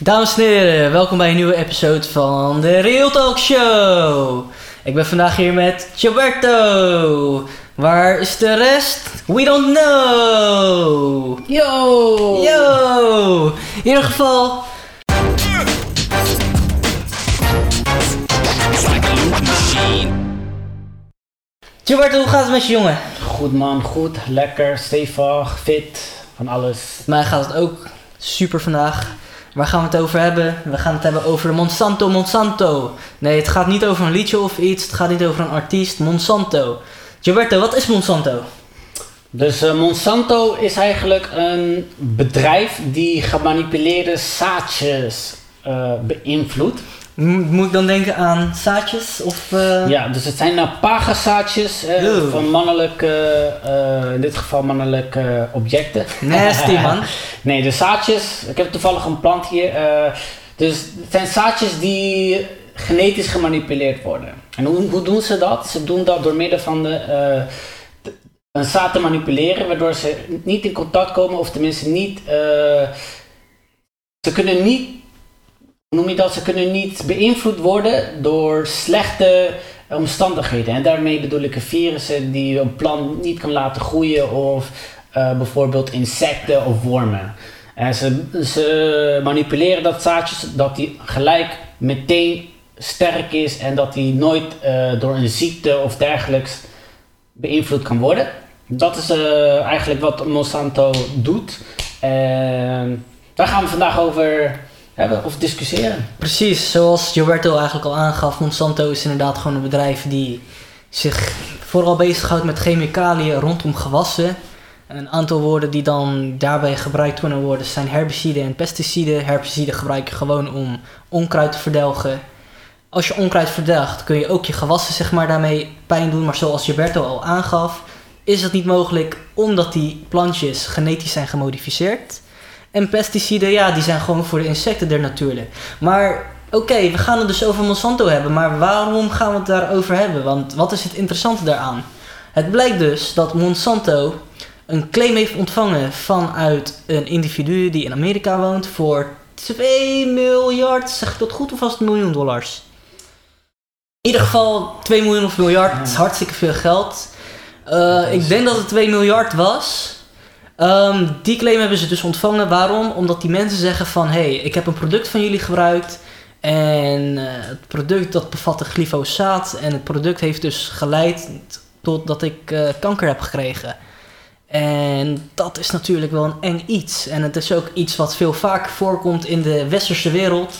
Dames en heren, welkom bij een nieuwe episode van de Real Talk Show. Ik ben vandaag hier met Gilberto. Waar is de rest? We don't know. Yo! Yo! In ieder geval, Gilberto, hoe gaat het met je jongen? Goed man, goed, lekker, stevig, fit, van alles. Mij gaat het ook super vandaag. Waar gaan we het over hebben? We gaan het hebben over Monsanto Monsanto. Nee, het gaat niet over een liedje of iets. Het gaat niet over een artiest. Monsanto. Gilberto, wat is Monsanto? Dus eh, Monsanto is eigenlijk een bedrijf die gemanipuleerde zaadjes eh, beïnvloedt. Moet ik dan denken aan zaadjes? Of, eh, Ja, dus het zijn nou pagazaadjes van mannelijke, eh, in dit geval mannelijke objecten. Nasty man. Nee, de zaadjes, ik heb toevallig een plant hier. dus het zijn zaadjes die genetisch gemanipuleerd worden. En hoe, hoe doen ze dat? Ze doen dat door middel van de, de- een zaad te manipuleren, waardoor ze niet in contact komen, of tenminste niet. ze kunnen niet. Noem je dat? Ze kunnen niet beïnvloed worden door slechte omstandigheden. En daarmee bedoel ik virussen die een plant niet kan laten groeien of eh, bijvoorbeeld insecten of wormen. En ze, manipuleren dat zaadje dat die gelijk meteen sterk is en dat die nooit eh, door een ziekte of dergelijks beïnvloed kan worden. Dat is eh, eigenlijk wat Monsanto doet. En daar gaan we vandaag over hebben of discussiëren. Precies, zoals Gilberto eigenlijk al aangaf. Monsanto is inderdaad gewoon een bedrijf die zich vooral bezighoudt met chemicaliën rondom gewassen. Een aantal woorden die dan daarbij gebruikt kunnen worden zijn herbiciden en pesticiden. Herbiciden gebruik je gewoon om onkruid te verdelgen. Als je onkruid verdelgt kun je ook je gewassen zeg maar, daarmee pijn doen. Maar zoals Gilberto al aangaf, is dat niet mogelijk omdat die plantjes genetisch zijn gemodificeerd. En pesticiden, ja, die zijn gewoon voor de insecten er natuurlijk. Maar oké, we gaan het dus over Monsanto hebben. Maar waarom gaan we het daarover hebben? Want wat is het interessante daaraan? Het blijkt dus dat Monsanto een claim heeft ontvangen vanuit een individu die in Amerika woont voor 2 miljard, zeg ik dat goed of was het miljoen dollars? In ieder geval 2 miljoen of miljard, is hartstikke veel geld. Eh, ik denk dat het 2 miljard was. Ehm, die claim hebben ze dus ontvangen. Waarom? Omdat die mensen zeggen van... hé, hey, ik heb een product van jullie gebruikt... en eh, het product dat bevatte glyfosaat... en het product heeft dus geleid tot dat ik eh, kanker heb gekregen. En dat is natuurlijk wel een eng iets. En het is ook iets wat veel vaker voorkomt in de westerse wereld.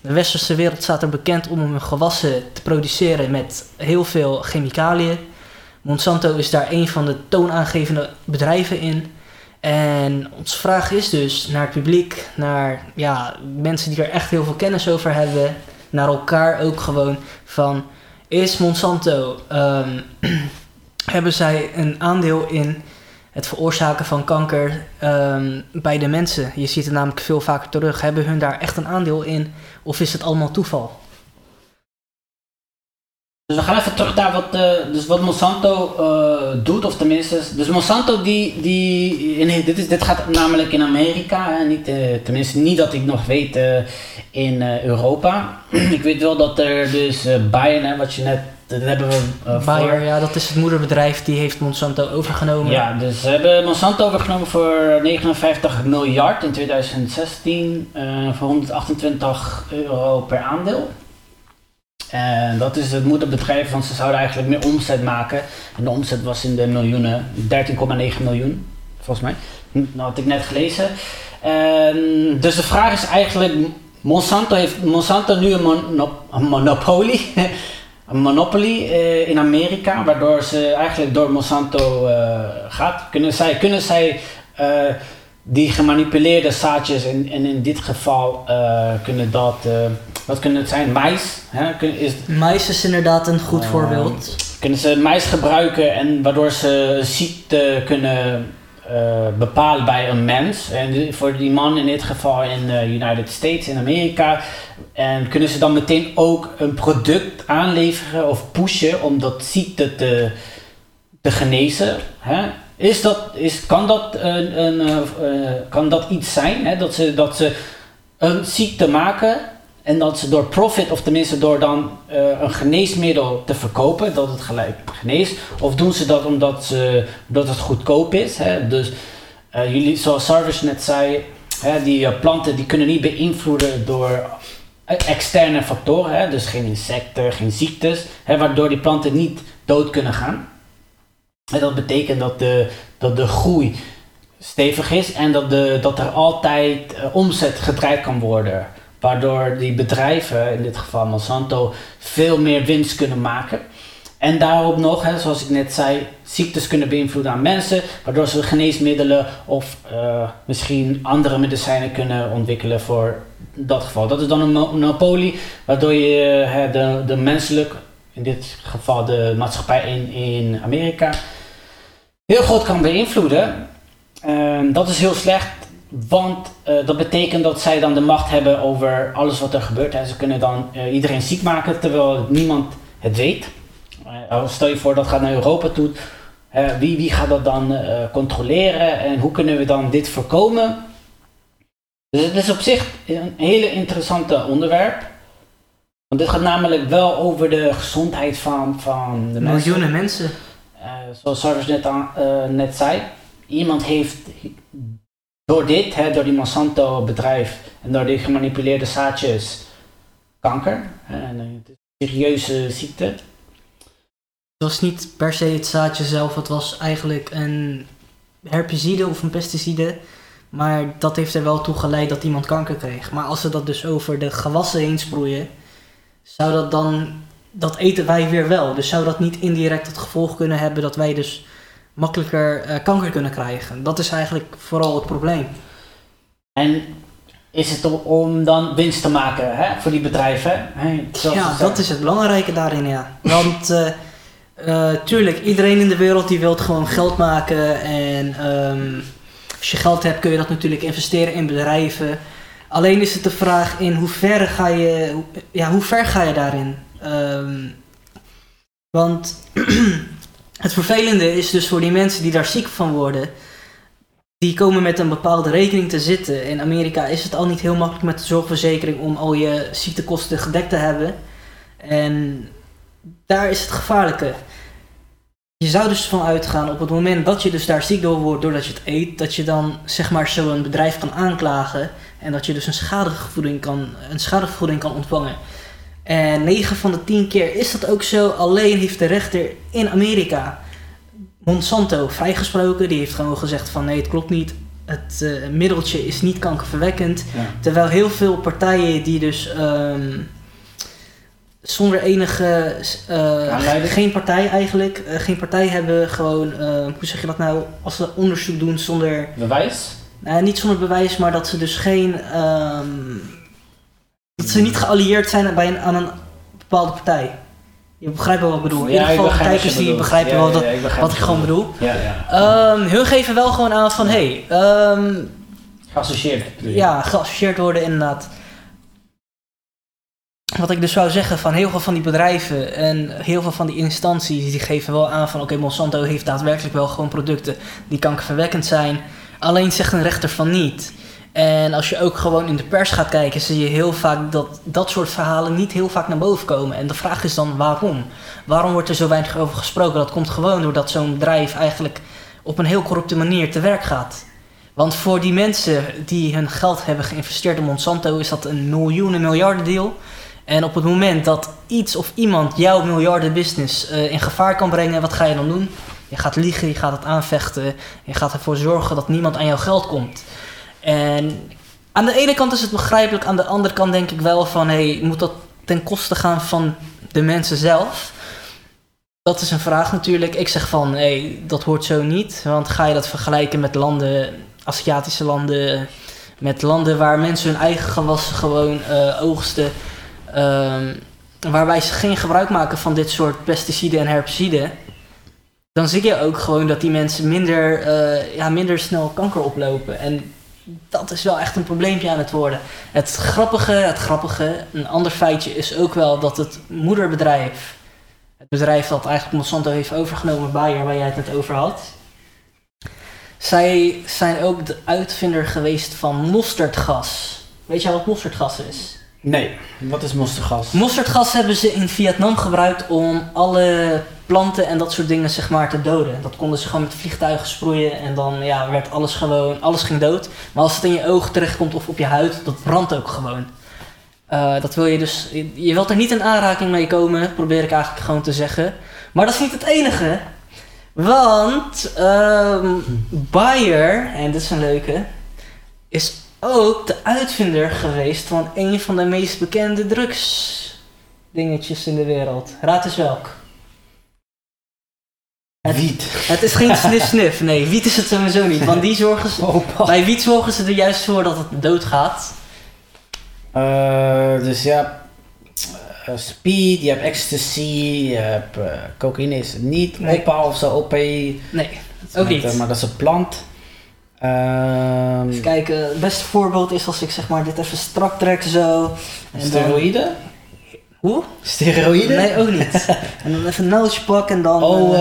De westerse wereld staat er bekend om hun gewassen te produceren met heel veel chemicaliën. Monsanto is daar een van de toonaangevende bedrijven in. En onze vraag is dus naar het publiek, naar ja, mensen die er echt heel veel kennis over hebben, naar elkaar ook gewoon van is Monsanto, ehm, hebben zij een aandeel in het veroorzaken van kanker ehm, bij de mensen? Je ziet het namelijk veel vaker terug. Hebben hun daar echt een aandeel in of is het allemaal toeval? Dus we gaan even terug naar wat, eh, dus wat Monsanto eh, doet, of tenminste. Dus Monsanto, die, die in, dit, is, dit gaat namelijk in Amerika, hè, niet, eh, tenminste niet dat ik nog weet in Europa. ik weet wel dat er dus Bayern, hè, wat je net, dat hebben we Bayer, ja, dat is het moederbedrijf die heeft Monsanto overgenomen. Ja, dus ze hebben Monsanto overgenomen voor 59 miljard in 2016 eh, voor 128 euro per aandeel. En dat is het moederbedrijf, want ze zouden eigenlijk meer omzet maken. En de omzet was in de miljoenen, 13,9 miljoen, volgens mij. Dat had ik net gelezen. En dus de vraag is eigenlijk, Monsanto heeft Monsanto nu een, mono- een monopolie, een monopoly eh, in Amerika, waardoor ze eigenlijk door Monsanto eh, gaat. Kunnen zij, kunnen zij eh, die gemanipuleerde zaadjes, en, en in dit geval eh, kunnen dat, eh, wat kunnen het zijn, mais? Hè? Kun- is, Mais is inderdaad een goed Eh, voorbeeld. kunnen ze mais gebruiken en waardoor ze ziekte kunnen bepalen bij een mens. En voor die man in dit geval in de United States, in Amerika. En kunnen ze dan meteen ook een product aanleveren of pushen om dat ziekte te, te genezen. Hè? Is dat, is, kan, dat een, eh, eh, kan dat iets zijn? Hè? Dat, ze, dat ze een ziekte maken en dat ze door profit, of tenminste door dan eh, een geneesmiddel te verkopen, dat het gelijk geneest? Of doen ze dat omdat, ze, omdat het goedkoop is? Hè? Dus jullie, zoals Sarvis net zei, hè, die planten die kunnen niet beïnvloeden door externe factoren, hè? dus geen insecten, geen ziektes, waardoor die planten niet dood kunnen gaan. En dat betekent dat de, dat de groei stevig is en dat, de, dat er altijd omzet gedraaid kan worden. Waardoor die bedrijven, in dit geval Monsanto, veel meer winst kunnen maken. En daarop nog, hè, zoals ik net zei, ziektes kunnen beïnvloeden aan mensen, waardoor ze geneesmiddelen of uh, misschien andere medicijnen kunnen ontwikkelen voor dat geval. Dat is dan een monopolie, waardoor je hè, de, de menselijk, in dit geval de maatschappij in, in Amerika, heel groot kan beïnvloeden. Uh, dat is heel slecht want uh, dat betekent dat zij dan de macht hebben over alles wat er gebeurt. Hè. Ze kunnen dan uh, iedereen ziek maken terwijl niemand het weet. Uh, stel je voor dat gaat naar Europa toe. wie, wie gaat dat dan controleren en hoe kunnen we dan dit voorkomen? Dus het is op zich een hele interessante onderwerp. Want dit gaat namelijk wel over de gezondheid van, van de mensen. Miljoenen mensen. Zoals Sarvis net, net zei. Iemand heeft door dit, hè, door die Monsanto bedrijf en door die gemanipuleerde zaadjes, kanker. En is een serieuze ziekte. Het was niet per se het zaadje zelf, het was eigenlijk een herbicide of een pesticide. Maar dat heeft er wel toe geleid dat iemand kanker kreeg. Maar als ze dat dus over de gewassen heen sproeien, zou dat dan, dat eten wij weer wel. Dus zou dat niet indirect het gevolg kunnen hebben dat wij dus makkelijker uh, kanker kunnen krijgen. Dat is eigenlijk vooral het probleem. En is het om dan winst te maken hè, voor die bedrijven? Hè? ja, dat is het belangrijke daarin, ja. Want uh, uh, tuurlijk, iedereen in de wereld die wil gewoon geld maken. En um, als je geld hebt kun je dat natuurlijk investeren in bedrijven. Alleen is het de vraag in hoe ver ga je, ja, hoe ver ga je daarin? Um, want Het vervelende is dus voor die mensen die daar ziek van worden, die komen met een bepaalde rekening te zitten. In Amerika is het al niet heel makkelijk met de zorgverzekering om al je ziektekosten gedekt te hebben. En daar is het gevaarlijke. Je zou dus van uitgaan op het moment dat je dus daar ziek door wordt doordat je het eet, dat je dan zeg maar zo'n bedrijf kan aanklagen en dat je dus een schadevergoeding kan, een schadevergoeding kan ontvangen. En 9 van de 10 keer is dat ook zo. Alleen heeft de rechter in Amerika Monsanto vrijgesproken. Die heeft gewoon gezegd van nee, het klopt niet. Het uh, middeltje is niet kankerverwekkend. Terwijl heel veel partijen die dus um, zonder enige, uh, geen partij eigenlijk, uh, geen partij hebben gewoon, hoe zeg je dat nou, als ze onderzoek doen zonder... Bewijs? Niet zonder bewijs, maar dat ze dus geen... Um, dat ze niet geallieerd zijn bij een, aan een bepaalde partij. Je begrijpt wel wat ik bedoel. In ieder geval, kijkers die begrijpen wel dat, wat ik gewoon bedoel. Ja, ja. Um, hun geven wel gewoon aan van hé. Hey, um, geassocieerd. Ja, geassocieerd worden inderdaad. Wat ik dus zou zeggen van heel veel van die bedrijven en heel veel van die instanties die geven wel aan van oké, Monsanto heeft daadwerkelijk wel gewoon producten die kankerverwekkend zijn. Alleen zegt een rechter van niet. En als je ook gewoon in de pers gaat kijken, zie je heel vaak dat dat soort verhalen niet heel vaak naar boven komen. En de vraag is dan waarom? Waarom wordt er zo weinig over gesproken? Dat komt gewoon doordat zo'n bedrijf eigenlijk op een heel corrupte manier te werk gaat. Want voor die mensen die hun geld hebben geïnvesteerd in Monsanto is dat een miljoenen miljarden deal. En op het moment dat iets of iemand jouw miljardenbusiness uh, in gevaar kan brengen, wat ga je dan doen? Je gaat liegen, je gaat het aanvechten, je gaat ervoor zorgen dat niemand aan jouw geld komt. En aan de ene kant is het begrijpelijk, aan de andere kant denk ik wel van hey, moet dat ten koste gaan van de mensen zelf? Dat is een vraag natuurlijk. Ik zeg van hey, dat hoort zo niet. Want ga je dat vergelijken met landen, Aziatische landen, met landen waar mensen hun eigen gewassen gewoon uh, oogsten. Um, waarbij ze geen gebruik maken van dit soort pesticiden en herbiciden. Dan zie je ook gewoon dat die mensen minder, uh, ja, minder snel kanker oplopen. En dat is wel echt een probleempje aan het worden. Het grappige, het grappige, een ander feitje is ook wel dat het moederbedrijf, het bedrijf dat eigenlijk Monsanto heeft overgenomen, Bayer, waar jij het net over had, zij zijn ook de uitvinder geweest van mosterdgas. Weet je wat mosterdgas is? Nee, wat is mosterdgas? Mosterdgas hebben ze in Vietnam gebruikt om alle planten en dat soort dingen zeg maar te doden. Dat konden ze gewoon met vliegtuigen sproeien en dan ja, werd alles gewoon, alles ging dood. Maar als het in je oog terechtkomt of op je huid, dat brandt ook gewoon. Uh, dat wil je dus, je, wilt er niet in aanraking mee komen, probeer ik eigenlijk gewoon te zeggen. Maar dat is niet het enige. Want um, Bayer, en dit is een leuke, is ook de uitvinder geweest van een van de meest bekende drugsdingetjes in de wereld. Raad eens welk. Het, wiet. Het is geen sniff-sniff. Nee, wiet is het sowieso niet. Want die zorgen ze, oh, bij wiet zorgen ze er juist voor dat het doodgaat. Uh, dus ja, uh, speed, je hebt ecstasy, je hebt uh, cocaïne is het niet, nee. opa of zo, OP. Nee, ook niet. maar dat is een plant. Um, even kijken, het beste voorbeeld is als ik zeg maar dit even strak trek zo. Steroïden? Hoe? Steroïden? Nee, ook niet. en dan even een nootje pakken en dan... Oh, uh,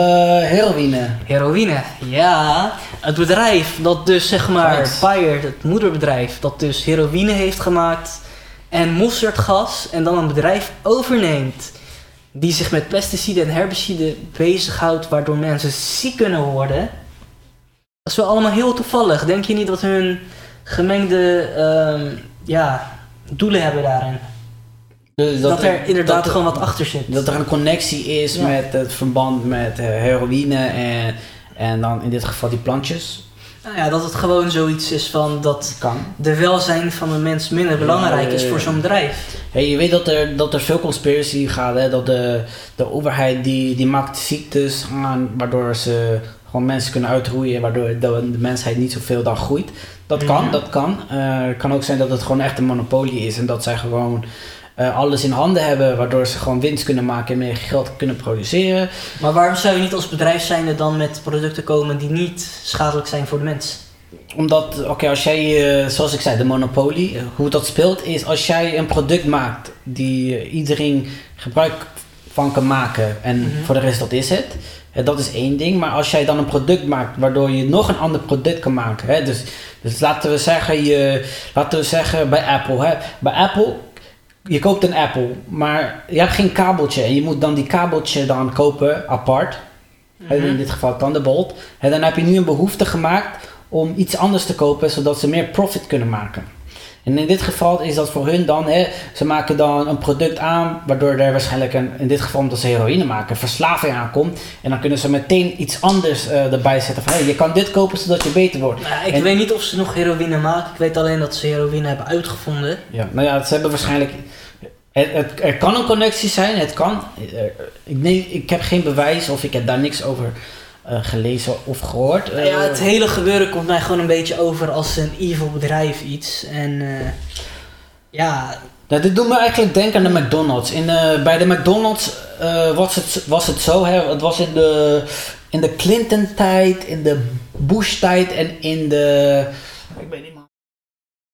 heroïne. Heroïne, ja. Het bedrijf dat dus zeg maar, Bayer, het moederbedrijf, dat dus heroïne heeft gemaakt en mosterdgas en dan een bedrijf overneemt die zich met pesticiden en herbiciden bezighoudt waardoor mensen ziek kunnen worden. Dat is wel allemaal heel toevallig. Denk je niet dat hun gemengde uh, ja, doelen hebben daarin? Dus dat, dat, er inderdaad dat gewoon wat achter zit. Dat er een connectie is met het verband met uh, heroïne en, en dan in dit geval die plantjes. Nou ja, dat het gewoon zoiets is van dat kan. de welzijn van de mens minder belangrijk is voor zo'n bedrijf. Hey, je weet dat er, dat er veel conspiracy gaat, hè? dat de, de overheid die, die maakt ziektes aan waardoor ze gewoon mensen kunnen uitroeien, waardoor de, de mensheid niet zoveel dan groeit. Dat kan, dat kan. Uh, het kan ook zijn dat het gewoon echt een monopolie is en dat zij gewoon uh, alles in handen hebben, waardoor ze gewoon winst kunnen maken en meer geld kunnen produceren. Maar waarom zou je niet als bedrijf zijnde dan met producten komen die niet schadelijk zijn voor de mens? Omdat, oké, als jij, uh, zoals ik zei, de monopolie, hoe dat speelt is als jij een product maakt die iedereen gebruik van kan maken en mm -hmm. voor de rest dat is het. Dat is één ding, maar als jij dan een product maakt waardoor je nog een ander product kan maken. Hè, dus, dus laten we zeggen, je, laten we zeggen bij Apple. Hè, bij Apple je koopt een Apple, maar je hebt geen kabeltje en je moet dan die kabeltje dan kopen apart. Mm -hmm. In dit geval Thunderbolt. En dan heb je nu een behoefte gemaakt om iets anders te kopen zodat ze meer profit kunnen maken. En in dit geval is dat voor hun dan, hè, ze maken dan een product aan, waardoor er waarschijnlijk, een, in dit geval omdat ze heroïne maken, verslaving aankomt. En dan kunnen ze meteen iets anders uh, erbij zetten van, hey, je kan dit kopen zodat je beter wordt. Nou, ik weet niet of ze nog heroïne maken, ik weet alleen dat ze heroïne hebben uitgevonden. Ja, nou ja, ze hebben waarschijnlijk, het, het, er kan een connectie zijn, het kan. Ik, nee, ik heb geen bewijs of ik heb daar niks over uh, gelezen of gehoord. Uh, ja, het hele gebeuren komt mij gewoon een beetje over als een evil bedrijf iets. En uh, ja. Nou, dit doet me eigenlijk denken aan de McDonald's. In, bij de McDonald's was, het, was het zo, hè, het was in de, in de Clinton-tijd, in de Bush-tijd en in de. Ik weet niet meer.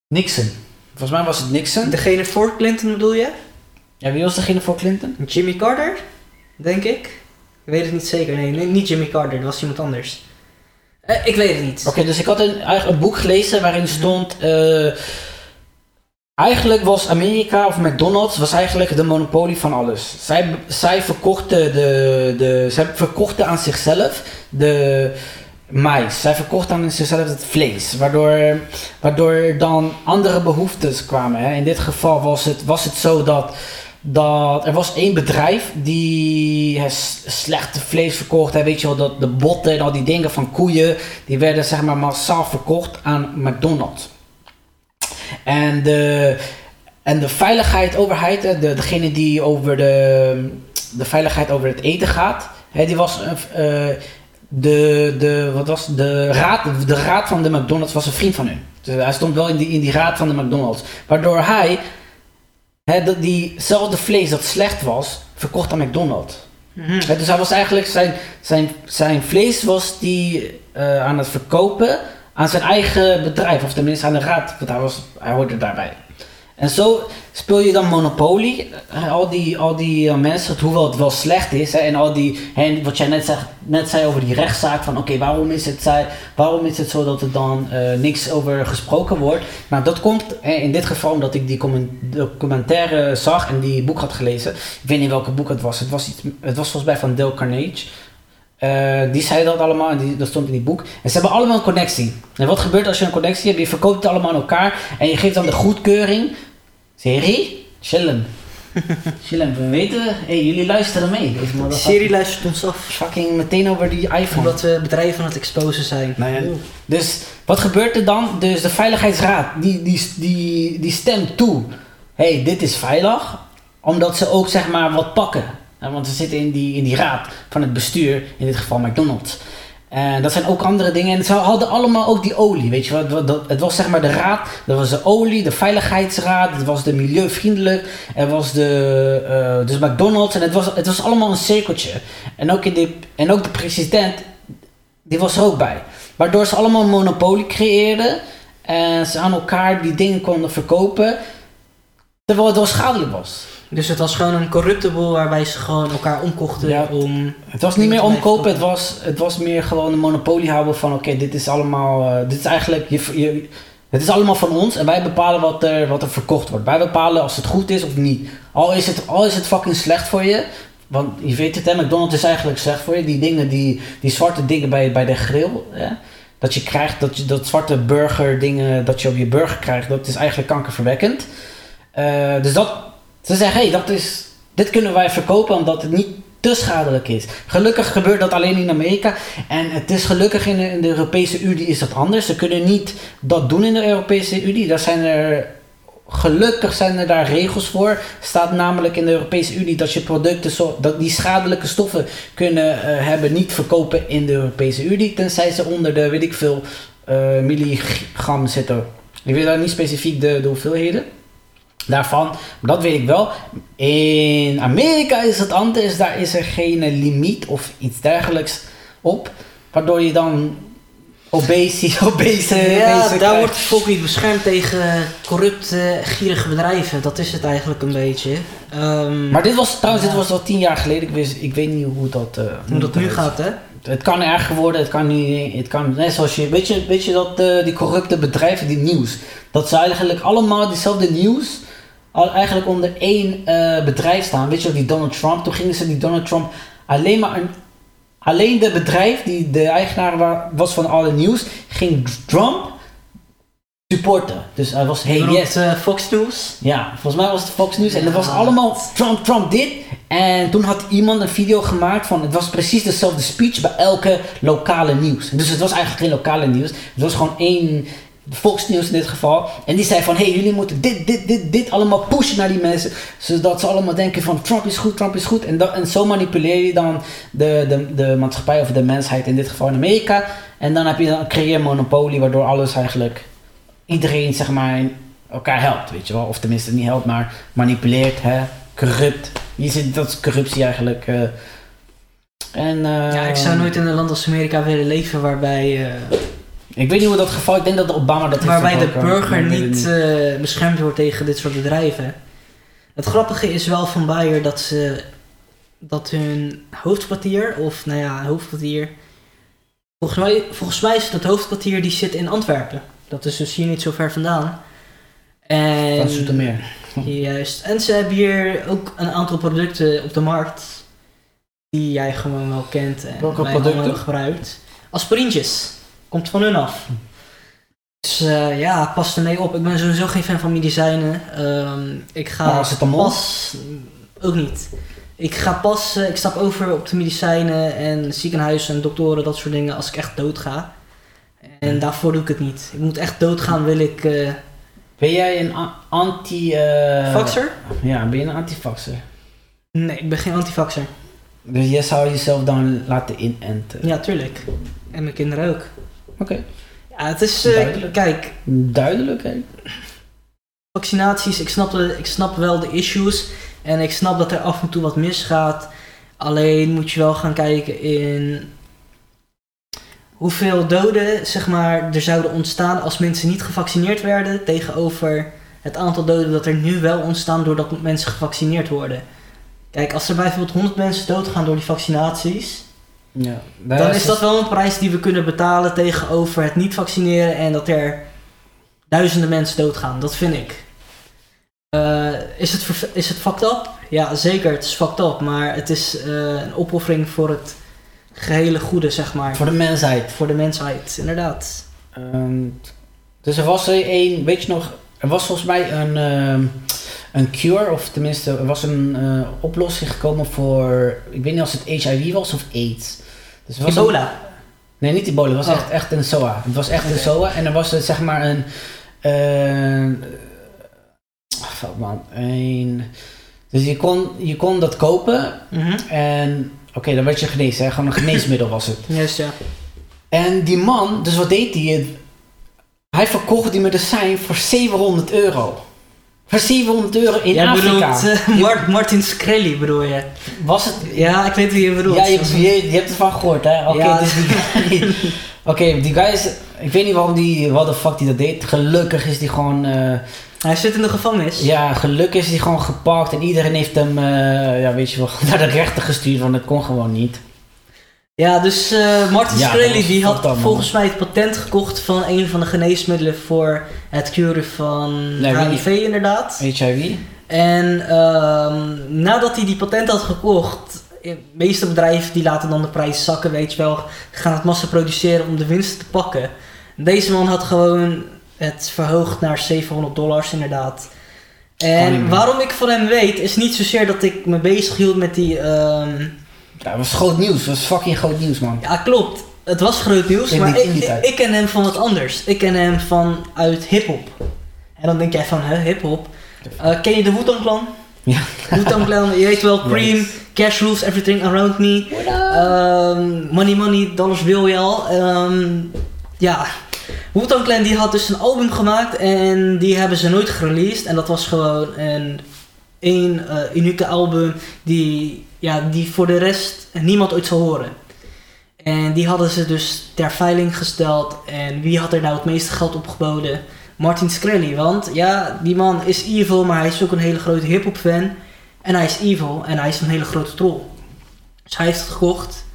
Nixon. Volgens mij was het Nixon. Degene voor Clinton bedoel je? Ja, wie was degene voor Clinton? Jimmy Carter, denk ik. Ik weet het niet zeker. Nee, niet Jimmy Carter, dat was iemand anders. Uh, ik weet het niet. Oké, dus ik had een, een boek gelezen waarin stond... Uh, eigenlijk was Amerika of McDonald's was eigenlijk de monopolie van alles. Zij, zij, verkochten, de, de, zij verkochten aan zichzelf de mais. Zij verkochten aan zichzelf het vlees. Waardoor, waardoor dan andere behoeftes kwamen. Hè. In dit geval was het, was het zo dat dat er was één bedrijf die slechte vlees verkocht. Hè, weet je wel, dat de botten en al die dingen van koeien, die werden zeg maar massaal verkocht aan McDonald's. En de, en de veiligheid, overheid, de, degene die over de, de veiligheid over het eten gaat, hè, die was uh, de, de, wat was, de, raad, de raad van de McDonald's was een vriend van hun. Dus hij stond wel in die, in die raad van de McDonald's. Waardoor hij Dat diezelfde vlees dat slecht was, verkocht aan McDonald's. Mm dus hij was eigenlijk, zijn, zijn, zijn vlees was die uh, aan het verkopen aan zijn eigen bedrijf, of tenminste aan de raad, want hij, was, hij hoorde daarbij. En zo, speel je dan Monopoly. Eh, al die, al die eh, mensen, hoewel het wel slecht is. Hè, en al die, en wat jij net, net zei over die rechtszaak. Van oké, waarom, is het, waarom is het zo dat er dan eh, niks over gesproken wordt? Nou, dat komt eh, in dit geval omdat ik die documentaire zag en die boek had gelezen. Ik weet niet welke boek het was. Het was, iets, het was volgens mij van Dale Carnage. Die zei dat allemaal en die, dat stond in die boek. En ze hebben allemaal een connectie. En wat gebeurt als je een connectie hebt? Je verkoopt het allemaal aan elkaar en je geeft dan de goedkeuring. Serie? Chillen. Chillen. We weten, hey, jullie luisteren mee. Deze De serie luistert ons af. Fucking meteen over die iPhone. Omdat we bedrijven aan het exposen zijn. Nou ja, dus wat gebeurt er dan? Dus de Veiligheidsraad die, die, die, die stemt toe. hey, dit is veilig. Omdat ze ook zeg maar wat pakken. Want ze zitten in die, in die raad van het bestuur. In dit geval McDonald's. En dat zijn ook andere dingen. En ze hadden allemaal ook die olie. Weet je wat? het was zeg maar de raad. Dat was de olie, de veiligheidsraad. Het was de milieuvriendelijk. Er was de eh, dus McDonald's. En het was, het was allemaal een cirkeltje. En ook, in de, en ook de president die was er ook bij. Waardoor ze allemaal een monopolie creëerden. En ze aan elkaar die dingen konden verkopen. Terwijl het wel schadelijk was. Dus het was gewoon een corrupte boel waarbij ze gewoon elkaar omkochten Ja. om... Het was niet meer omkopen. Het was, het was meer gewoon een monopolie houden van... Oké, dit is allemaal... eh, dit is eigenlijk... Je, je, het is allemaal van ons. En wij bepalen wat er, wat er verkocht wordt. Wij bepalen als het goed is of niet. Al is het, al is het fucking slecht voor je... Want je weet het, hè, McDonald's is eigenlijk slecht voor je. Die dingen, die, die zwarte dingen bij, bij de grill, hè, dat je krijgt, dat, je, dat zwarte burger dingen, dat je op je burger krijgt, dat is eigenlijk kankerverwekkend. Eh, dus dat, ze zeggen, hey, dat is, dit kunnen wij verkopen omdat het niet te schadelijk is. Gelukkig gebeurt dat alleen in Amerika. En het is gelukkig in de, in de Europese Unie is dat anders. Ze kunnen niet dat doen in de Europese Unie. Daar zijn er Gelukkig zijn er daar regels voor. Staat namelijk in de Europese Unie dat je producten zo, dat die schadelijke stoffen kunnen eh, hebben niet verkopen in de Europese Unie. Tenzij ze onder de weet ik veel eh, milligram zitten. Ik weet daar niet specifiek de, de hoeveelheden daarvan. Maar dat weet ik wel. In Amerika is het anders. Daar is er geen limiet of iets dergelijks op. Waardoor je dan obese, obese, Ja, obese daar krijgt. wordt het volk niet beschermd tegen corrupte, gierige bedrijven. Dat is het eigenlijk een beetje. Ehm, Maar dit was trouwens, dit was al tien jaar geleden. Ik, wist, ik weet niet hoe dat, eh, hoe dat nu gaat, hè? Het kan erger worden, het kan niet. Het kan, net zoals je. Weet je, weet je dat eh, die corrupte bedrijven, die nieuws. Dat ze eigenlijk allemaal diezelfde nieuws. Al eigenlijk onder één eh, bedrijf staan. Weet je wel, die Donald Trump. Toen gingen ze die Donald Trump alleen maar een. Alleen de bedrijf die de eigenaar wa- was van alle nieuws, ging Trump supporten. Dus hij was, hey yes, eh, Fox News. ja, volgens mij was het Fox News en dat was Ja. allemaal Trump, Trump dit. En toen had iemand een video gemaakt van, het was precies dezelfde speech bij elke lokale nieuws. Dus het was eigenlijk geen lokale nieuws, het was gewoon één Fox News in dit geval. En die zei van, hey, jullie moeten dit, dit, dit, dit allemaal pushen naar die mensen. Zodat ze allemaal denken van, Trump is goed, Trump is goed. En, en zo manipuleer je dan de, de, de maatschappij of de mensheid, in dit geval in Amerika. En dan heb je dan, creëer een monopolie, waardoor alles eigenlijk, iedereen zeg maar elkaar helpt, weet je wel. Of tenminste niet helpt, maar manipuleert, hè. Corrupt. Je ziet, dat is corruptie eigenlijk. eh. En, eh, Ja, ik zou nooit in een land als Amerika willen leven waarbij, eh, Ik weet niet hoe dat geval, ik denk dat Obama dat heeft waarbij de burger niet eh, beschermd wordt tegen dit soort bedrijven. Het grappige is wel van Bayer dat ze dat hun hoofdkwartier, of nou ja, hoofdkwartier. Volgens mij, volgens mij is het hoofdkwartier die zit in Antwerpen. Dat is dus hier niet zo ver vandaan. En, Van Zoetermeer. Juist. En ze hebben hier ook een aantal producten op de markt die jij gewoon wel kent en Welke wij producten? gebruikt. Aspirintjes. Komt van hun af. Dus eh, ja, pas ermee op. Ik ben sowieso geen fan van medicijnen. Ehm, ik ga Paracetamol? pas... Ook niet. Ik ga pas, eh, ik stap over op de medicijnen en ziekenhuizen en doktoren, dat soort dingen, als ik echt dood ga. En daarvoor doe ik het niet. Ik moet echt doodgaan, wil ik... eh Ben jij een anti... Faxer? Ja, ben je een antifaxer? Nee, ik ben geen antifaxer. Dus jij zou jezelf dan laten inenten? Ja, tuurlijk. En mijn kinderen ook. Oké. Ja, het is... eh, Duidelijk. kijk, Duidelijk, hè? vaccinaties, ik snap, de, ik snap wel de issues. En ik snap dat er af en toe wat misgaat. Alleen moet je wel gaan kijken in... Hoeveel doden, zeg maar, er zouden ontstaan als mensen niet gevaccineerd werden tegenover het aantal doden dat er nu wel ontstaan doordat mensen gevaccineerd worden. Kijk, als er bijvoorbeeld 100 mensen doodgaan door die vaccinaties, Ja. dan is dat wel een prijs die we kunnen betalen tegenover het niet vaccineren en dat er duizenden mensen doodgaan. Dat vind ik. Eh, is, het is het fucked up? Ja, zeker, het is fucked up, maar het is eh, een opoffering voor het gehele goede, zeg maar. Voor de mensheid. Voor de mensheid, inderdaad. Ehm, dus er was er een, weet je nog, er was volgens mij een, ehm, een cure, of tenminste, er was een eh, oplossing gekomen voor, ik weet niet of het HIV was of AIDS. Dus was een- nee, niet ebola, het was Oh. echt, echt een SOA. Het was echt een SOA en er was er zeg maar een, fuck man, een, dus je kon, je kon dat kopen Mhm. en, oké, dan werd je genezen, hè? gewoon een geneesmiddel was het. Juist, ja. En die man, dus wat deed hij? Hij verkocht die medicijn voor 700 euro. Voor 700 euro in Jij Afrika. bedoelt eh, Mar- Martin Screlly bedoel je? Was het... Ja, ik weet wie je bedoelt. Ja, je, je, je hebt ervan gehoord, hè? Oké, Ja. dus die guy... Oké, die guy is... Ik weet niet waarom die... Wat de fuck die dat deed. Gelukkig is die gewoon... eh, Hij zit in de gevangenis. ja, gelukkig is hij gewoon gepakt. En iedereen heeft hem... eh, ja, weet je wel... Naar de rechter gestuurd. Want het kon gewoon niet. Ja, dus eh, Martin Ja, die had volgens mij het patent gekocht van een van de geneesmiddelen voor het curen van Nee, weet HIV inderdaad. HIV? En ehm, nadat hij die patent had gekocht, de meeste bedrijven die laten dan de prijs zakken, weet je wel, gaan het massa produceren om de winst te pakken. Deze man had gewoon het verhoogd naar 700 dollars inderdaad. En waarom ik van hem weet, is niet zozeer dat ik me bezig hield met die... ehm, Ja, dat was groot nieuws. Dat was fucking groot nieuws, man. ja, klopt. Het was groot nieuws, maar ik, ik, ken hem van wat anders. Ik ken hem vanuit hip-hop. En dan denk jij van, hè, hip-hop? Eh, ken je de Wu-Tang Clan? Ja. Wu-Tang Clan, je weet wel, Cream, Yes. Cash Rules, Everything Around Me. Ehm, money Money, Dollars Bill je al. Ehm, ja, Wu-Tang Clan die had dus een album gemaakt en die hebben ze nooit gereleased. En dat was gewoon een één eh, unieke album die, ja, die voor de rest niemand ooit zal horen. En die hadden ze dus ter veiling gesteld. En wie had er nou het meeste geld opgeboden? Martin Screlly. Want ja, die man is evil, maar hij is ook een hele grote hip-hop fan. En hij is evil en hij is een hele grote troll. Dus hij heeft het gekocht.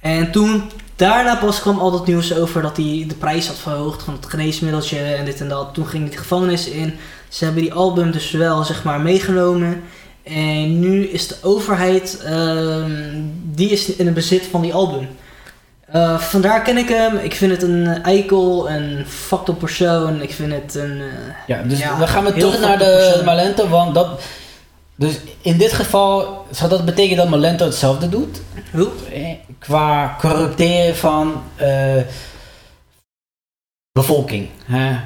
En toen, daarna pas kwam al dat nieuws over dat hij de prijs had verhoogd van het geneesmiddeltje en dit en dat. Toen ging hij de gevangenis in. Ze hebben die album dus wel, zeg maar, meegenomen. En nu is de overheid, ehm, die is in het bezit van die album. Eh, vandaar ken ik hem. Ik vind het een eikel, een fucked up persoon. Ik vind het een... eh, Ja, dus Ja, we gaan weer heel terug naar de. Malento, want dat... Dus in dit geval zou dat betekenen dat Malento hetzelfde doet? hoe? Eh, Qua corrupteren van eh, bevolking. Hè?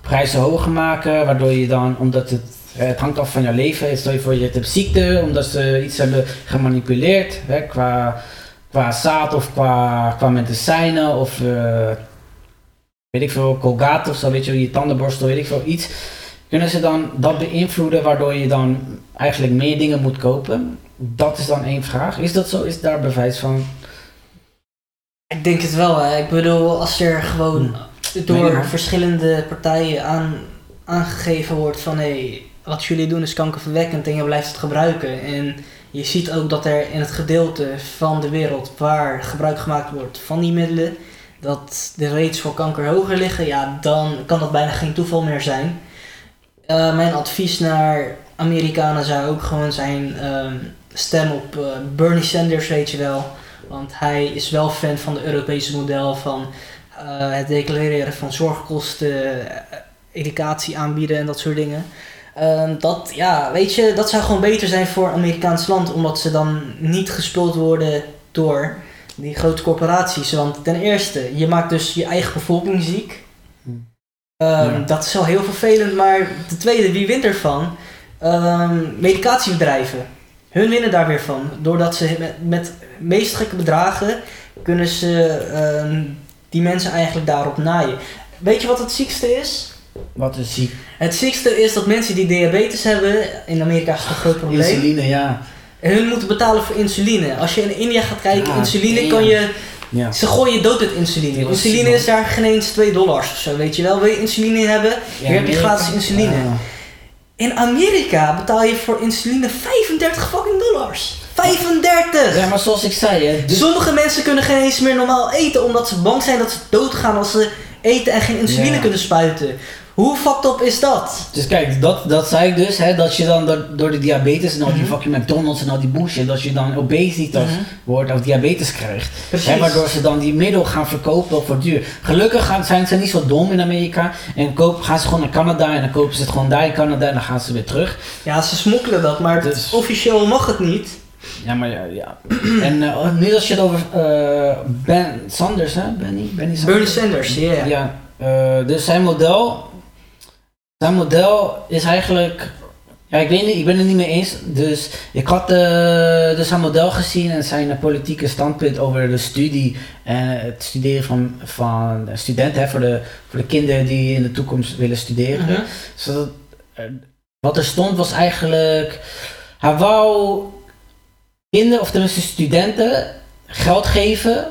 Prijzen hoger maken, waardoor je dan, omdat het, eh, het hangt af van jouw leven, stel je voor je hebt ziekte, omdat ze iets hebben gemanipuleerd, hè? Qua, qua zaad of qua, qua medicijnen of weet ik veel, Colgate of zo, weet je, je tandenborstel, weet ik veel, iets. Kunnen ze dan dat beïnvloeden waardoor je dan eigenlijk meer dingen moet kopen? Dat is dan één vraag. Is dat zo? Is daar bewijs van? Ik denk het wel. Hè. Ik bedoel, als er gewoon door Nee, man. verschillende partijen aan, aangegeven wordt van hé, hey, wat jullie doen is kankerverwekkend en je blijft het gebruiken. En je ziet ook dat er in het gedeelte van de wereld waar gebruik gemaakt wordt van die middelen, dat de rates voor kanker hoger liggen, ja, dan kan dat bijna geen toeval meer zijn. Eh, mijn advies naar Amerikanen zou ook gewoon zijn ehm, stem op eh, Bernie Sanders, weet je wel. Want hij is wel fan van het Europese model van eh, het declareren van zorgkosten, educatie aanbieden en dat soort dingen. Ehm, dat, ja, weet je, dat zou gewoon beter zijn voor Amerikaans land, omdat ze dan niet gespeeld worden door die grote corporaties. Want ten eerste, je maakt dus je eigen bevolking ziek. Ehm, Ja. Dat is wel heel vervelend, maar ten tweede, wie wint ervan? Ehm, medicatiebedrijven. Hun winnen daar weer van. Doordat ze met, met meest gekke bedragen kunnen ze ehm, die mensen eigenlijk daarop naaien. Weet je wat het ziekste is? Wat is ziek? Het ziekste is dat mensen die diabetes hebben, in Amerika is het een groot probleem, Insuline, ja. hun moeten betalen voor insuline. Als je in India gaat kijken, Ja, insuline damn. kan je, ja. ze gooien dood met insuline. Is Insuline is daar geen eens 2 dollars of zo, weet je wel. Wil je insuline hebben? Hier heb je gratis insuline. Ja. In Amerika betaal je voor insuline 35 fucking dollars. 35! Ja, maar zoals ik zei, hè, dus- Sommige mensen kunnen geen eens meer normaal eten omdat ze bang zijn dat ze doodgaan als ze eten en geen insuline kunnen spuiten. Hoe fucked up is dat? Dus kijk, dat, dat zei ik dus, hè, dat je dan door, door de diabetes en al die Mhm. fucking McDonald's en al die bullshit, dat je dan obesitas Mhm. wordt of diabetes krijgt. Hè, waardoor ze dan die middel gaan verkopen voor duur. Gelukkig gaan, zijn ze niet zo dom in Amerika en koop, gaan ze gewoon naar Canada en dan kopen ze het gewoon daar in Canada en dan gaan ze weer terug. Ja, ze smokkelen dat, maar het- Dus- officieel mag het niet. Ja, maar ja. ja. en eh, nu als je het over eh, Ben Sanders, hè? Benny? Benny Sanders? Bernie Sanders, ja. Ja, eh, dus zijn model. Zijn model is eigenlijk. Ja, ik weet niet, ik ben het niet mee eens. Dus ik had eh, dus zijn model gezien en zijn politieke standpunt over de studie en het studeren van, van studenten, hè, voor, de, voor de kinderen die in de toekomst willen studeren. Mhm. Zodat, eh, wat er stond was eigenlijk, hij wou kinderen, of tenminste studenten, geld geven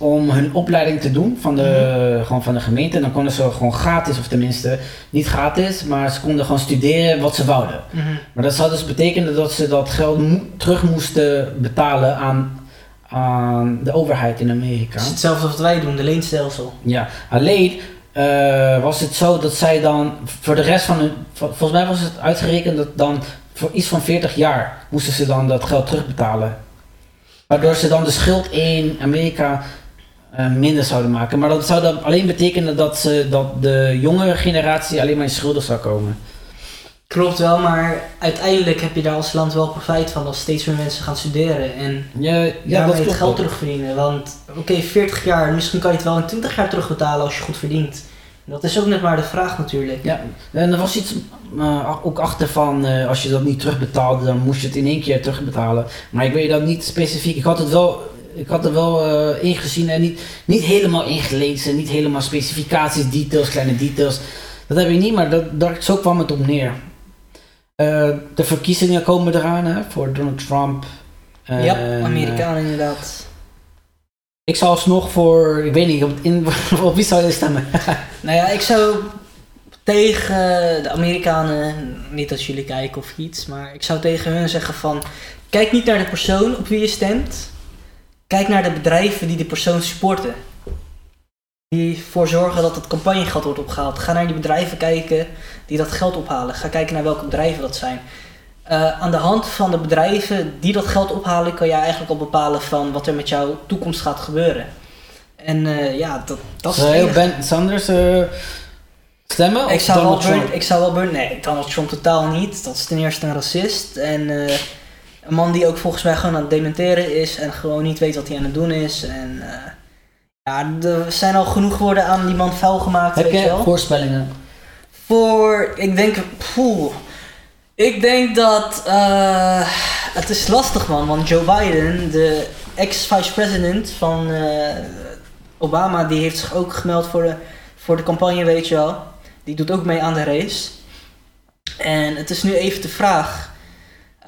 om hun opleiding te doen van de, gewoon van de gemeente. En dan konden ze gewoon gratis, of tenminste niet gratis, maar ze konden gewoon studeren wat ze wouden. Mhm. Maar dat zou dus betekenen dat ze dat geld mo- terug moesten betalen aan, aan de overheid in Amerika. Het is hetzelfde wat wij doen, de leenstelsel. Ja, alleen eh, was het zo dat zij dan voor de rest van hun. vol- Volgens mij was het uitgerekend dat dan voor iets van 40 jaar moesten ze dan dat geld terugbetalen. Waardoor ze dan de schuld in Amerika eh, minder zouden maken. Maar dat zou dan alleen betekenen dat, ze, dat de jongere generatie alleen maar in schulden zou komen. Klopt wel, maar uiteindelijk heb je daar als land wel profijt van als steeds meer mensen gaan studeren en Ja, ja daarmee dat het geld ook. terugverdienen. Want oké, 40 jaar, misschien kan je het wel in 20 jaar terugbetalen als je goed verdient. Dat is ook net maar de vraag natuurlijk. Ja, en er was iets eh, ook achter van eh, als je dat niet terugbetaalde, dan moest je het in één keer terugbetalen. Maar ik weet dat niet specifiek. Ik had het wel, ik had er wel eh, ingezien en niet, niet helemaal ingelezen, niet helemaal specificaties, details, kleine details. Dat heb ik niet, maar dat, daar, zo kwam het op neer. Eh, de verkiezingen komen eraan hè, voor Donald Trump. Ja, eh, Amerikanen inderdaad. ik zou alsnog voor, ik weet niet, op, in, op wie zou je stemmen? Nou ja, ik zou tegen de Amerikanen, niet dat jullie kijken of iets, maar ik zou tegen hun zeggen van, kijk niet naar de persoon op wie je stemt, kijk naar de bedrijven die de persoon supporten. Die ervoor zorgen dat het campagnegeld wordt opgehaald. Ga naar die bedrijven kijken die dat geld ophalen. Ga kijken naar welke bedrijven dat zijn. Eh, aan de hand van de bedrijven die dat geld ophalen, kan jij eigenlijk al bepalen van wat er met jouw toekomst gaat gebeuren. En eh, ja, dat, dat is Zou je enige. Ben Sanders eh, stemmen? Ik zou, wel Trump? Burn, ik zou wel Burn... Nee, Donald Trump totaal niet. Dat is ten eerste een racist. En een man die ook volgens mij gewoon aan het dementeren is. En gewoon niet weet wat hij aan het doen is. En eh, ja, er zijn al genoeg woorden aan die man vuil gemaakt, Heb weet je wel. voorspellingen? Voor, ik denk, poeh. Ik denk dat, eh, het is lastig man, want Joe Biden, de ex-vice-president van eh, Obama, die heeft zich ook gemeld voor de, voor de campagne, weet je wel. Die doet ook mee aan de race. En het is nu even de vraag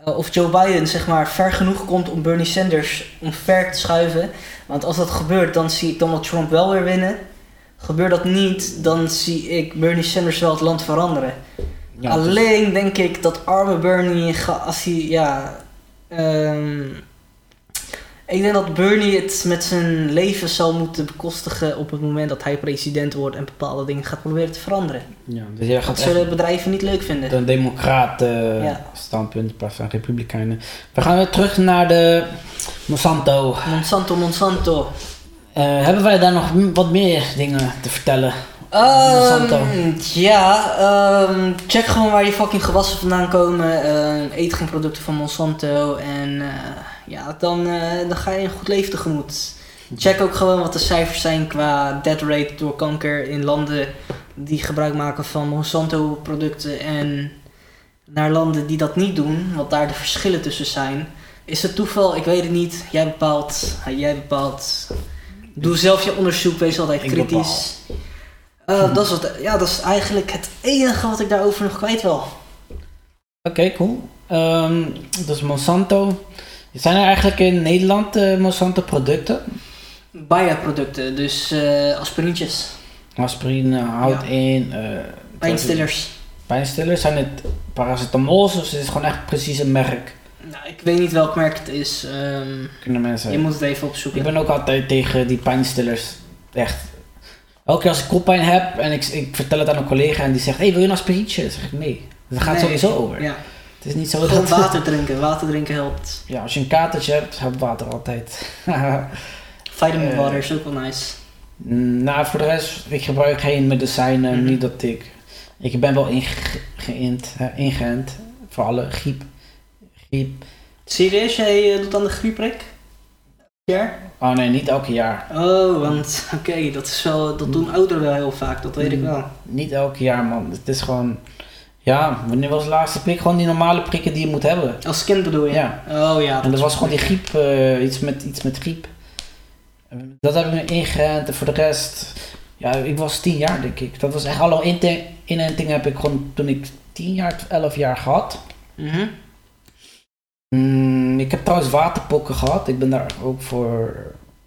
of Joe Biden zeg maar ver genoeg komt om Bernie Sanders omver te schuiven. Want als dat gebeurt, dan zie ik Donald Trump wel weer winnen. Gebeurt dat niet, dan zie ik Bernie Sanders wel het land veranderen. Ja, Alleen denk ik dat arme Bernie, als hij, ja. ehm, ik denk dat Bernie het met zijn leven zal moeten bekostigen op het moment dat hij president wordt en bepaalde dingen gaat proberen te veranderen. Ja, dus jij Dat gaat zullen echt bedrijven niet leuk vinden. een democraat Ja. standpunt in plaats van republikeinen. We gaan weer terug naar de Monsanto. Monsanto, Monsanto. Eh, hebben wij daar nog wat meer dingen te vertellen? Monsanto. Ehm, ja, ehm, check gewoon waar je fucking gewassen vandaan komen. Ehm, eet geen producten van Monsanto. En eh, ja, dan, eh, dan ga je een goed leven tegemoet. Check ook gewoon wat de cijfers zijn qua death rate door kanker in landen die gebruik maken van Monsanto producten. En naar landen die dat niet doen, wat daar de verschillen tussen zijn. Is het toeval? Ik weet het niet. Jij bepaalt. Jij bepaalt. Doe zelf je onderzoek, wees altijd kritisch. Eh, dat, is wat, ja, dat is eigenlijk het enige wat ik daarover nog kwijt wil. Oké, cool. Ehm dus Monsanto. Zijn er eigenlijk in Nederland eh, Monsanto producten? Bayer-producten, dus eh aspirintjes, Aspirine, hout Ja. in. eh, pijnstillers. Pijnstillers, zijn het paracetamols of is het gewoon echt precies een merk? Nou, ik weet niet welk merk het is. ehm, Kunnen mensen... je moet het even Ik opzoeken. ben ook altijd tegen die pijnstillers. Echt. Elke keer als ik koppijn heb en ik, ik vertel het aan een collega en die zegt: hey, wil je een aspirietje? Dan zeg ik nee. Dat gaat Nee. sowieso over. Ja, Het is niet zo gewoon dat. water drinken. Water drinken helpt. Ja, als je een katertje hebt, helpt water altijd. Vitamin Eh. water is ook wel nice. Mm, nou, voor de rest, ik gebruik geen medicijnen. Mhm. Niet dat ik. Ik ben wel inge- geïnt, eh, ingeënt voor alle griep. Griep. Serieus, jij eh, doet aan de griepprik? Ja? Oh nee, niet elke jaar. Oh, want oké, dat is wel, dat doen ouderen wel heel vaak, dat weet ik Mm. wel. Niet elke jaar, man. Het is gewoon. Ja, wanneer was de laatste prik? Gewoon die normale prikken die je moet hebben. Als kind bedoel je? Ja. Oh ja. En dat was gewoon die griep, eh, iets, met, iets met griep. Dat heb ik me ingeënt en voor de rest, ja, ik was tien jaar denk ik. Dat was echt alle inentingen heb ik gewoon toen ik tien jaar, elf jaar gehad. Mhm. Mm, ik heb trouwens waterpokken gehad, ik ben daar ook voor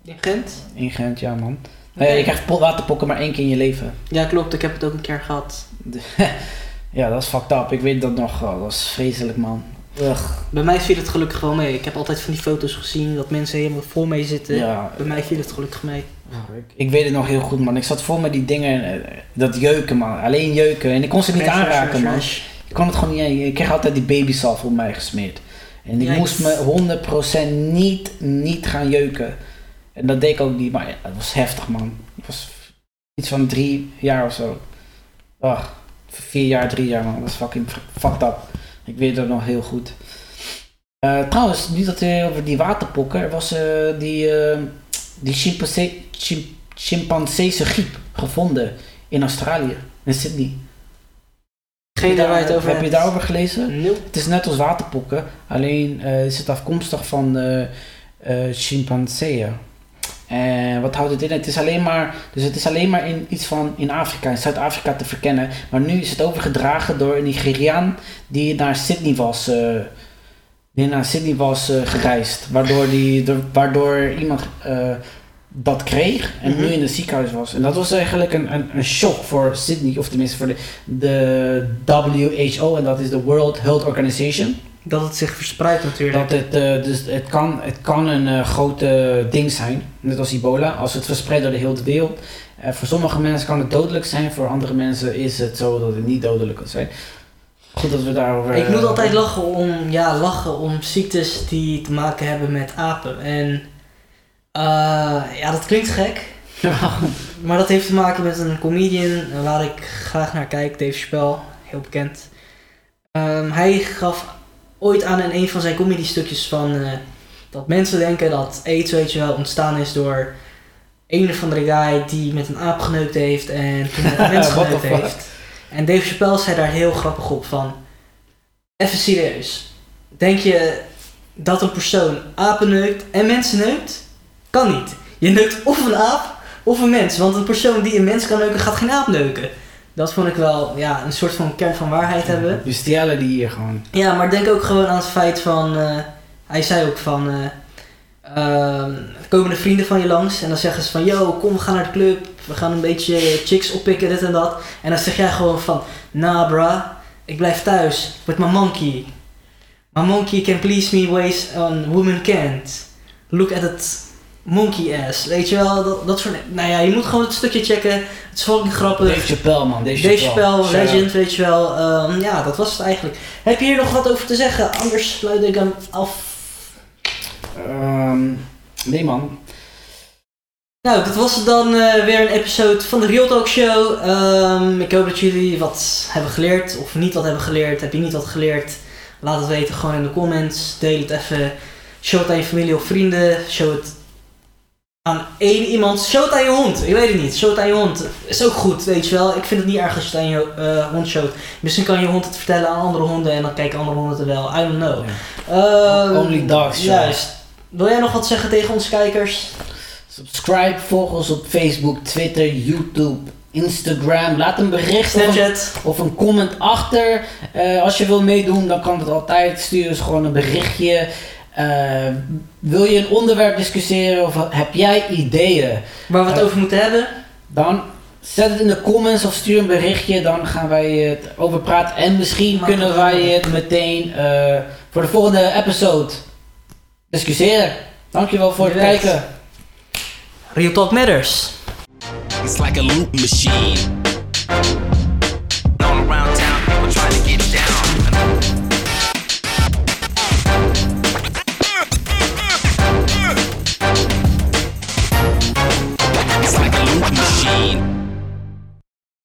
In Gent? ingeënt, ja man. Nee, je krijgt po- waterpokken maar één keer in je leven. Ja, klopt, ik heb het ook een keer gehad. Ja, dat is fucked up, ik weet dat nog, oh, dat was vreselijk man. Ugh. Bij mij viel het gelukkig wel mee. Ik heb altijd van die foto's gezien dat mensen helemaal vol mee zitten. Ja, Bij mij viel het gelukkig mee. Ik, ik weet het nog heel goed, man. Ik zat vol met die dingen, eh, dat jeuken, man. Alleen jeuken. En ik kon ze niet aanraken, man. Ik kon het gewoon niet. Ik kreeg altijd die babysalf op mij gesmeerd. En ik moest me 100% niet, niet gaan jeuken. En dat deed ik ook niet, maar ja, het was heftig, man. Het was iets van drie jaar of zo. Ach, vier jaar, drie jaar, man. Dat is fucking fucked up. Ik weet dat nog heel goed. Eh, trouwens, niet dat we over die waterpokken. Er was eh, die, eh, die chimpansee, chim, chimpanseese griep gevonden in Australië, in Sydney. Geen je het over Heb je daarover gelezen? Nope. Het is net als waterpokken, alleen is het afkomstig van chimpanseeën. En wat houdt het in? Het is alleen maar, dus het is alleen maar in iets van in Afrika, in Zuid-Afrika te verkennen. Maar nu is het overgedragen door een Nigeriaan die naar Sydney was, eh, die naar Sydney was eh, gereisd. Waardoor, die, door- waardoor iemand eh, dat kreeg en Mhm. nu in het ziekenhuis was. En dat was eigenlijk een, een, een shock voor Sydney, of tenminste voor de, de WHO, en dat is de World Health Organization. Dat het zich verspreidt natuurlijk. Dat het, eh, dus het, kan, het kan een eh, grote ding zijn, net als ebola, als het verspreidt door de hele wereld. Eh, voor sommige mensen kan het dodelijk zijn, voor andere mensen is het zo dat het niet dodelijk kan zijn. Goed dat we daarover... Ik moet altijd lachen om, ja, lachen om ziektes die te maken hebben met apen. En ja, dat klinkt gek. Maar dat heeft te maken met een comedian waar ik graag naar kijk, Dave Chappelle, heel bekend. Ehm, hij gaf ooit aan in een van zijn comedy stukjes van eh, dat mensen denken dat AIDS, weet je wel, ontstaan is door een of andere guy die met een aap geneukt heeft en toen met een mens geneukt heeft. En Dave Chappelle zei daar heel grappig op van, even serieus, denk je dat een persoon apen neukt en mensen neukt? Kan niet. Je neukt of een aap of een mens. Want een persoon die een mens kan neuken, gaat geen aap neuken. Dat vond ik wel ja, een soort van kern van waarheid hebben. Bestialen die hier gewoon. Ja, maar denk ook gewoon aan het feit van... eh, hij zei ook van... eh, ehm, komen de vrienden van je langs en dan zeggen ze van... Yo, kom, we gaan naar de club. We gaan een beetje chicks oppikken, dit en dat. En dan zeg jij gewoon van... Nah, bruh. Ik blijf thuis. With my monkey. My monkey can please me ways on women can't. Look at it monkey ass. Weet je wel, dat, dat soort... Nou ja, je moet gewoon het stukje checken. Het is fucking grappig. Dave Chappelle man, Dave Dave Chappelle. Legend, weet je wel. Ehm, ja, dat was het eigenlijk. Heb je hier nog wat over te zeggen? Anders sluit ik hem af. Ehm, nee man. Nou, dat was het dan eh, weer een episode van de Real Talk Show. Ehm, ik hoop dat jullie wat hebben geleerd. Of niet wat hebben geleerd. Heb je niet wat geleerd? Laat het weten gewoon in de comments. Deel het even. Show het aan je familie of vrienden. Show het aan één iemand. Show het aan je hond. Ik weet het niet. Show het aan je hond. Is ook goed, weet je wel. Ik vind het niet erg als je het aan je eh, hond showt. Misschien kan je hond het vertellen aan andere honden. En dan kijken andere honden het wel. I don't know. Ehm, Only dogs, show. Juist. Wil jij nog wat zeggen tegen onze kijkers? Subscribe, volg ons op Facebook, Twitter, YouTube, Instagram. Laat een bericht of een, of een comment achter. Eh, als je wil meedoen, dan kan het altijd. Stuur eens gewoon een berichtje. Eh, wil je een onderwerp discussiëren of heb jij ideeën? Waar we het over moeten hebben. Dan Zet het in de comments of stuur een berichtje, dan gaan wij het over praten. En misschien Maar kunnen wij het meteen eh, voor de volgende episode discussiëren. Dankjewel voor het Yes. kijken. Real Talk Matters. It's like a loop machine.